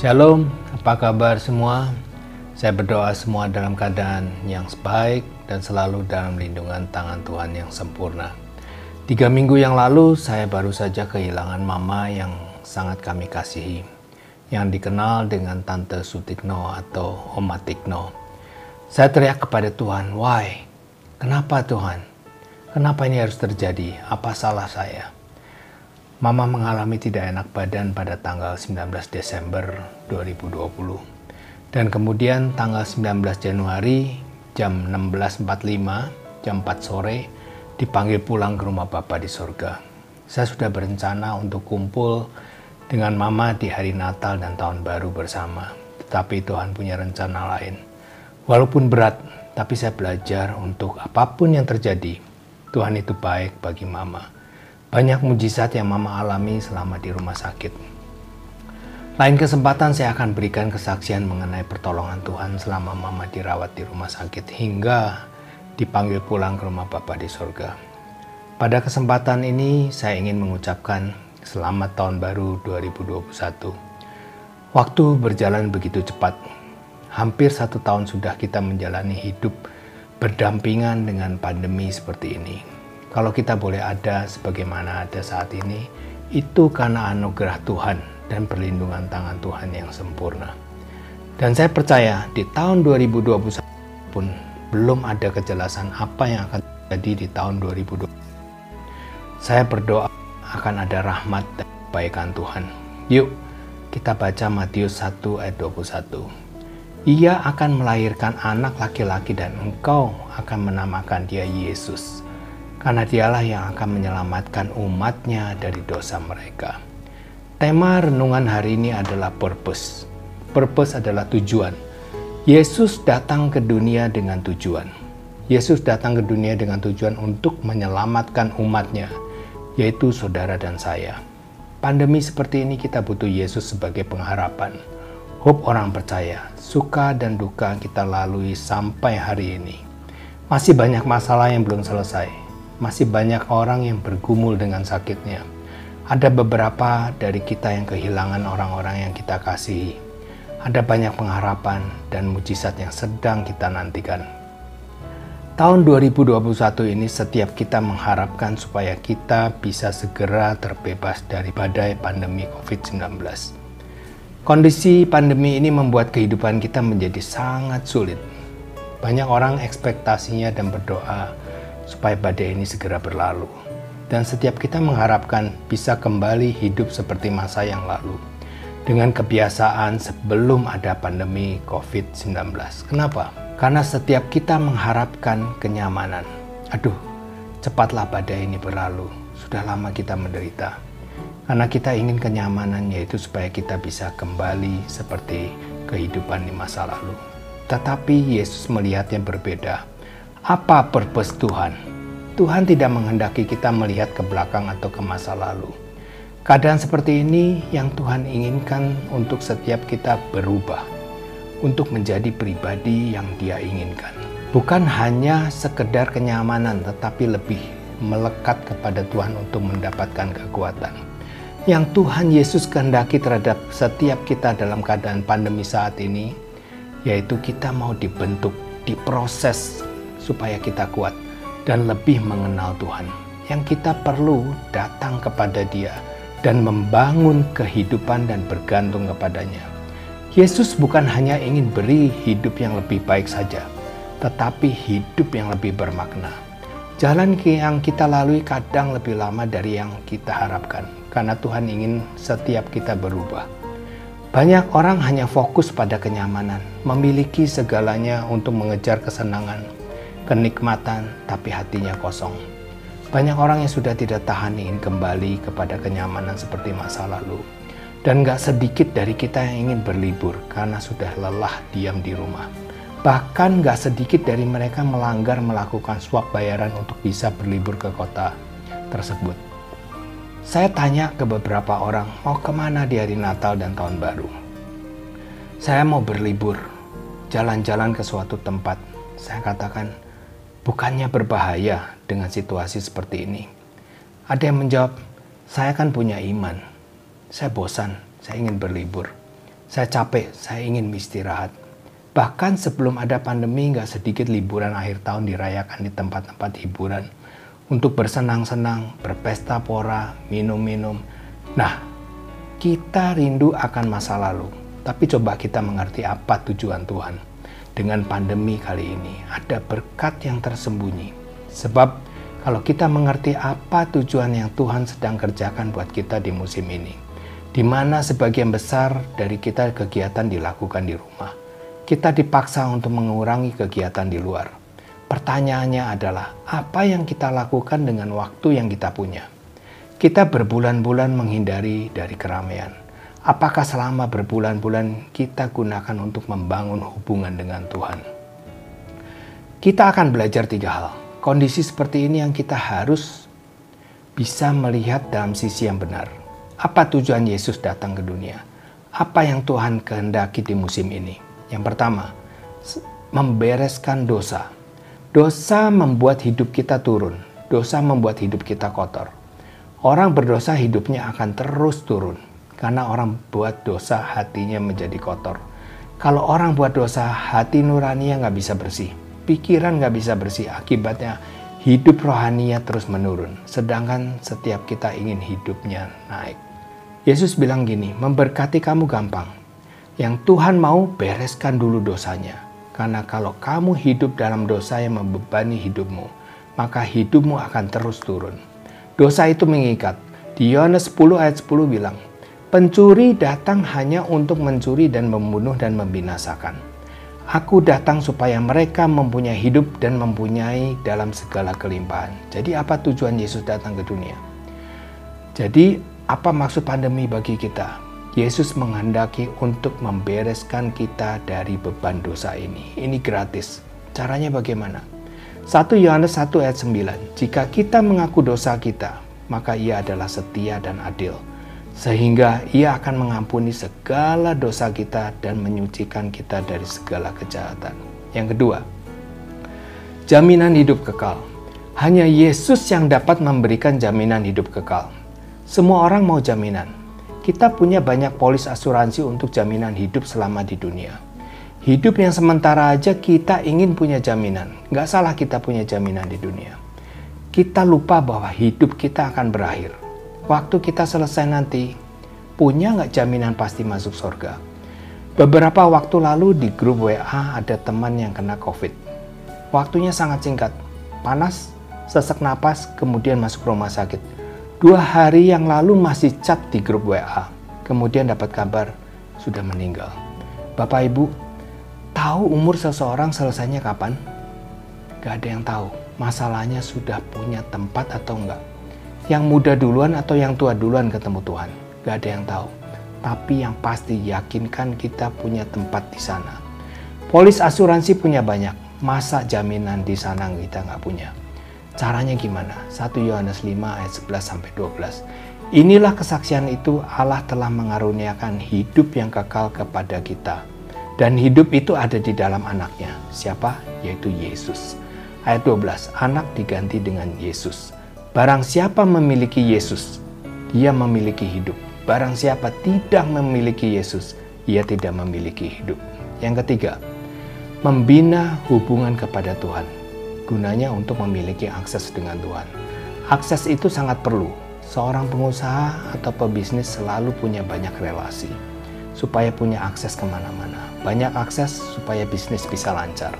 Shalom, apa kabar semua? Saya berdoa semua dalam keadaan yang baik dan selalu dalam lindungan tangan Tuhan yang sempurna. Tiga minggu yang lalu, saya baru saja kehilangan mama yang sangat kami kasihi, yang dikenal dengan Tante Sutikno atau Oma Tikno. Saya teriak kepada Tuhan, why? Kenapa Tuhan? Kenapa ini harus terjadi? Apa salah saya? Mama mengalami tidak enak badan pada tanggal 19 Desember 2020. Dan kemudian tanggal 19 Januari jam 16.45, jam 4 sore, dipanggil pulang ke rumah Bapak di surga. Saya sudah berencana untuk kumpul dengan Mama di hari Natal dan Tahun Baru bersama. Tetapi Tuhan punya rencana lain. Walaupun berat, tapi saya belajar untuk apa pun yang terjadi, Tuhan itu baik bagi Mama banyak mujizat yang Mama alami selama di rumah sakit. Lain kesempatan saya akan berikan kesaksian mengenai pertolongan Tuhan selama Mama dirawat di rumah sakit hingga dipanggil pulang ke rumah Bapa di surga. Pada kesempatan ini saya ingin mengucapkan selamat tahun baru 2021. Waktu berjalan begitu cepat. Hampir satu tahun sudah kita menjalani hidup berdampingan dengan pandemi seperti ini. Kalau kita boleh ada sebagaimana ada saat ini, itu karena anugerah Tuhan dan perlindungan tangan Tuhan yang sempurna. Dan saya percaya di tahun 2021 pun belum ada kejelasan apa yang akan terjadi di tahun 2020. Saya berdoa akan ada rahmat dan kebaikan Tuhan. Yuk, kita baca Matius 1 ayat 21. Ia akan melahirkan anak laki-laki dan engkau akan menamakan dia Yesus karena dialah yang akan menyelamatkan umatnya dari dosa mereka. Tema renungan hari ini adalah purpose. Purpose adalah tujuan. Yesus datang ke dunia dengan tujuan. Yesus datang ke dunia dengan tujuan untuk menyelamatkan umatnya, yaitu saudara dan saya. Pandemi seperti ini kita butuh Yesus sebagai pengharapan. Hope orang percaya, suka dan duka kita lalui sampai hari ini. Masih banyak masalah yang belum selesai, masih banyak orang yang bergumul dengan sakitnya. Ada beberapa dari kita yang kehilangan orang-orang yang kita kasihi. Ada banyak pengharapan dan mujizat yang sedang kita nantikan. Tahun 2021 ini setiap kita mengharapkan supaya kita bisa segera terbebas dari badai pandemi COVID-19. Kondisi pandemi ini membuat kehidupan kita menjadi sangat sulit. Banyak orang ekspektasinya dan berdoa supaya badai ini segera berlalu. Dan setiap kita mengharapkan bisa kembali hidup seperti masa yang lalu dengan kebiasaan sebelum ada pandemi COVID-19. Kenapa? Karena setiap kita mengharapkan kenyamanan. Aduh, cepatlah badai ini berlalu. Sudah lama kita menderita. Karena kita ingin kenyamanan yaitu supaya kita bisa kembali seperti kehidupan di masa lalu. Tetapi Yesus melihatnya berbeda apa purpose Tuhan? Tuhan tidak menghendaki kita melihat ke belakang atau ke masa lalu. Keadaan seperti ini yang Tuhan inginkan untuk setiap kita berubah, untuk menjadi pribadi yang Dia inginkan. Bukan hanya sekedar kenyamanan, tetapi lebih melekat kepada Tuhan untuk mendapatkan kekuatan. Yang Tuhan Yesus kehendaki terhadap setiap kita dalam keadaan pandemi saat ini, yaitu kita mau dibentuk, diproses supaya kita kuat dan lebih mengenal Tuhan. Yang kita perlu datang kepada Dia dan membangun kehidupan dan bergantung kepadanya. Yesus bukan hanya ingin beri hidup yang lebih baik saja, tetapi hidup yang lebih bermakna. Jalan yang kita lalui kadang lebih lama dari yang kita harapkan, karena Tuhan ingin setiap kita berubah. Banyak orang hanya fokus pada kenyamanan, memiliki segalanya untuk mengejar kesenangan, kenikmatan, tapi hatinya kosong. Banyak orang yang sudah tidak tahan ingin kembali kepada kenyamanan seperti masa lalu. Dan gak sedikit dari kita yang ingin berlibur karena sudah lelah diam di rumah. Bahkan gak sedikit dari mereka melanggar melakukan swap bayaran untuk bisa berlibur ke kota tersebut. Saya tanya ke beberapa orang, mau ke mana di hari Natal dan Tahun Baru? Saya mau berlibur, jalan-jalan ke suatu tempat. Saya katakan, Bukannya berbahaya dengan situasi seperti ini. Ada yang menjawab, saya kan punya iman. Saya bosan, saya ingin berlibur. Saya capek, saya ingin istirahat. Bahkan sebelum ada pandemi, nggak sedikit liburan akhir tahun dirayakan di tempat-tempat hiburan untuk bersenang-senang, berpesta pora, minum-minum. Nah, kita rindu akan masa lalu, tapi coba kita mengerti apa tujuan Tuhan. Dengan pandemi kali ini, ada berkat yang tersembunyi. Sebab kalau kita mengerti apa tujuan yang Tuhan sedang kerjakan buat kita di musim ini, di mana sebagian besar dari kita kegiatan dilakukan di rumah, kita dipaksa untuk mengurangi kegiatan di luar Pertanyaannya adalah, apa yang kita lakukan dengan waktu yang kita punya? Kita berbulan-bulan menghindari dari keramaian. Apakah selama berbulan-bulan kita gunakan untuk membangun hubungan dengan Tuhan? Kita akan belajar tiga hal. Kondisi seperti ini yang kita harus bisa melihat dalam sisi yang benar. Apa tujuan Yesus datang ke dunia? Apa yang Tuhan kehendaki di musim ini? Yang pertama, membereskan dosa Dosa membuat hidup kita turun. Dosa membuat hidup kita kotor. Orang berdosa hidupnya akan terus turun. Karena orang buat dosa hatinya menjadi kotor. Kalau orang buat dosa hati nuraninya nggak bisa bersih. Pikiran nggak bisa bersih. Akibatnya hidup rohaninya terus menurun. Sedangkan setiap kita ingin hidupnya naik. Yesus bilang gini, memberkati kamu gampang. Yang Tuhan mau bereskan dulu dosanya karena kalau kamu hidup dalam dosa yang membebani hidupmu, maka hidupmu akan terus turun. Dosa itu mengikat. Di Yohanes 10 ayat 10 bilang, Pencuri datang hanya untuk mencuri dan membunuh dan membinasakan. Aku datang supaya mereka mempunyai hidup dan mempunyai dalam segala kelimpahan. Jadi apa tujuan Yesus datang ke dunia? Jadi apa maksud pandemi bagi kita? Yesus menghendaki untuk membereskan kita dari beban dosa ini. Ini gratis. Caranya bagaimana? 1 Yohanes 1 ayat 9. Jika kita mengaku dosa kita, maka ia adalah setia dan adil. Sehingga ia akan mengampuni segala dosa kita dan menyucikan kita dari segala kejahatan. Yang kedua, jaminan hidup kekal. Hanya Yesus yang dapat memberikan jaminan hidup kekal. Semua orang mau jaminan, kita punya banyak polis asuransi untuk jaminan hidup selama di dunia. Hidup yang sementara aja kita ingin punya jaminan. Nggak salah kita punya jaminan di dunia. Kita lupa bahwa hidup kita akan berakhir. Waktu kita selesai nanti, punya nggak jaminan pasti masuk surga? Beberapa waktu lalu di grup WA ada teman yang kena COVID. Waktunya sangat singkat, panas, sesak napas, kemudian masuk rumah sakit Dua hari yang lalu masih chat di grup WA. Kemudian dapat kabar sudah meninggal. Bapak Ibu, tahu umur seseorang selesainya kapan? Gak ada yang tahu. Masalahnya sudah punya tempat atau enggak. Yang muda duluan atau yang tua duluan ketemu Tuhan. Gak ada yang tahu. Tapi yang pasti yakinkan kita punya tempat di sana. Polis asuransi punya banyak. Masa jaminan di sana kita nggak punya? Caranya gimana? 1 Yohanes 5 ayat 11 sampai 12. Inilah kesaksian itu Allah telah mengaruniakan hidup yang kekal kepada kita. Dan hidup itu ada di dalam anaknya. Siapa? Yaitu Yesus. Ayat 12. Anak diganti dengan Yesus. Barang siapa memiliki Yesus, dia memiliki hidup. Barang siapa tidak memiliki Yesus, ia tidak memiliki hidup. Yang ketiga, membina hubungan kepada Tuhan gunanya untuk memiliki akses dengan Tuhan. Akses itu sangat perlu. Seorang pengusaha atau pebisnis selalu punya banyak relasi supaya punya akses ke mana-mana. Banyak akses supaya bisnis bisa lancar.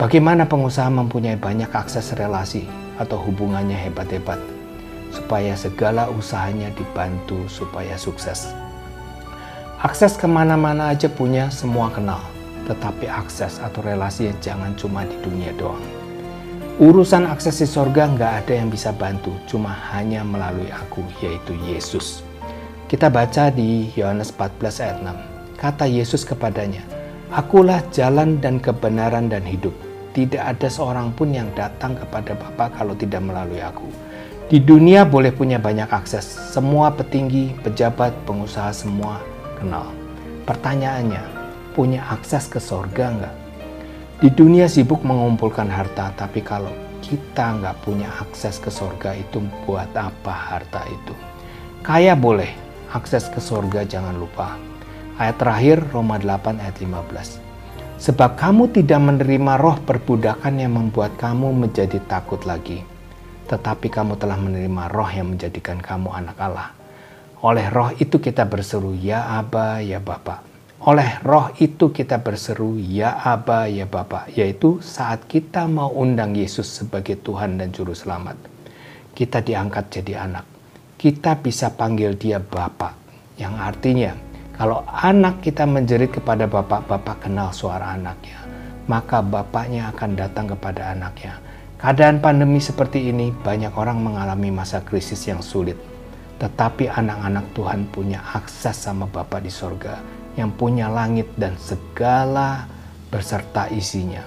Bagaimana pengusaha mempunyai banyak akses relasi atau hubungannya hebat-hebat supaya segala usahanya dibantu supaya sukses. Akses ke mana-mana aja punya semua kenal, tetapi akses atau relasi jangan cuma di dunia doang. Urusan akses di sorga nggak ada yang bisa bantu, cuma hanya melalui aku, yaitu Yesus. Kita baca di Yohanes 14 ayat 6. Kata Yesus kepadanya, Akulah jalan dan kebenaran dan hidup. Tidak ada seorang pun yang datang kepada Bapa kalau tidak melalui aku. Di dunia boleh punya banyak akses. Semua petinggi, pejabat, pengusaha semua kenal. Pertanyaannya, punya akses ke sorga nggak? Di dunia sibuk mengumpulkan harta, tapi kalau kita nggak punya akses ke surga itu buat apa harta itu? Kaya boleh, akses ke surga jangan lupa. Ayat terakhir Roma 8 ayat 15. Sebab kamu tidak menerima roh perbudakan yang membuat kamu menjadi takut lagi. Tetapi kamu telah menerima roh yang menjadikan kamu anak Allah. Oleh roh itu kita berseru, Ya Aba, Ya Bapa. Oleh roh itu kita berseru, Ya Aba, Ya Bapa. Yaitu saat kita mau undang Yesus sebagai Tuhan dan Juru Selamat. Kita diangkat jadi anak. Kita bisa panggil dia Bapak. Yang artinya, kalau anak kita menjerit kepada bapak, bapak kenal suara anaknya. Maka bapaknya akan datang kepada anaknya. Keadaan pandemi seperti ini, banyak orang mengalami masa krisis yang sulit. Tetapi anak-anak Tuhan punya akses sama Bapa di sorga yang punya langit dan segala beserta isinya.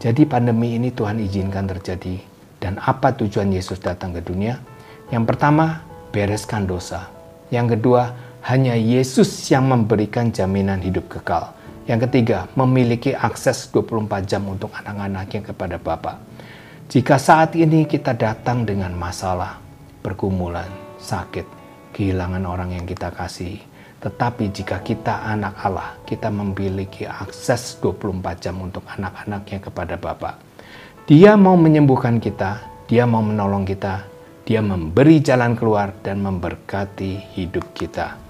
Jadi pandemi ini Tuhan izinkan terjadi. Dan apa tujuan Yesus datang ke dunia? Yang pertama, bereskan dosa. Yang kedua, hanya Yesus yang memberikan jaminan hidup kekal. Yang ketiga, memiliki akses 24 jam untuk anak-anaknya kepada Bapa. Jika saat ini kita datang dengan masalah, pergumulan, sakit, kehilangan orang yang kita kasih, tetapi jika kita anak Allah, kita memiliki akses 24 jam untuk anak-anaknya kepada Bapa. Dia mau menyembuhkan kita, dia mau menolong kita, dia memberi jalan keluar dan memberkati hidup kita.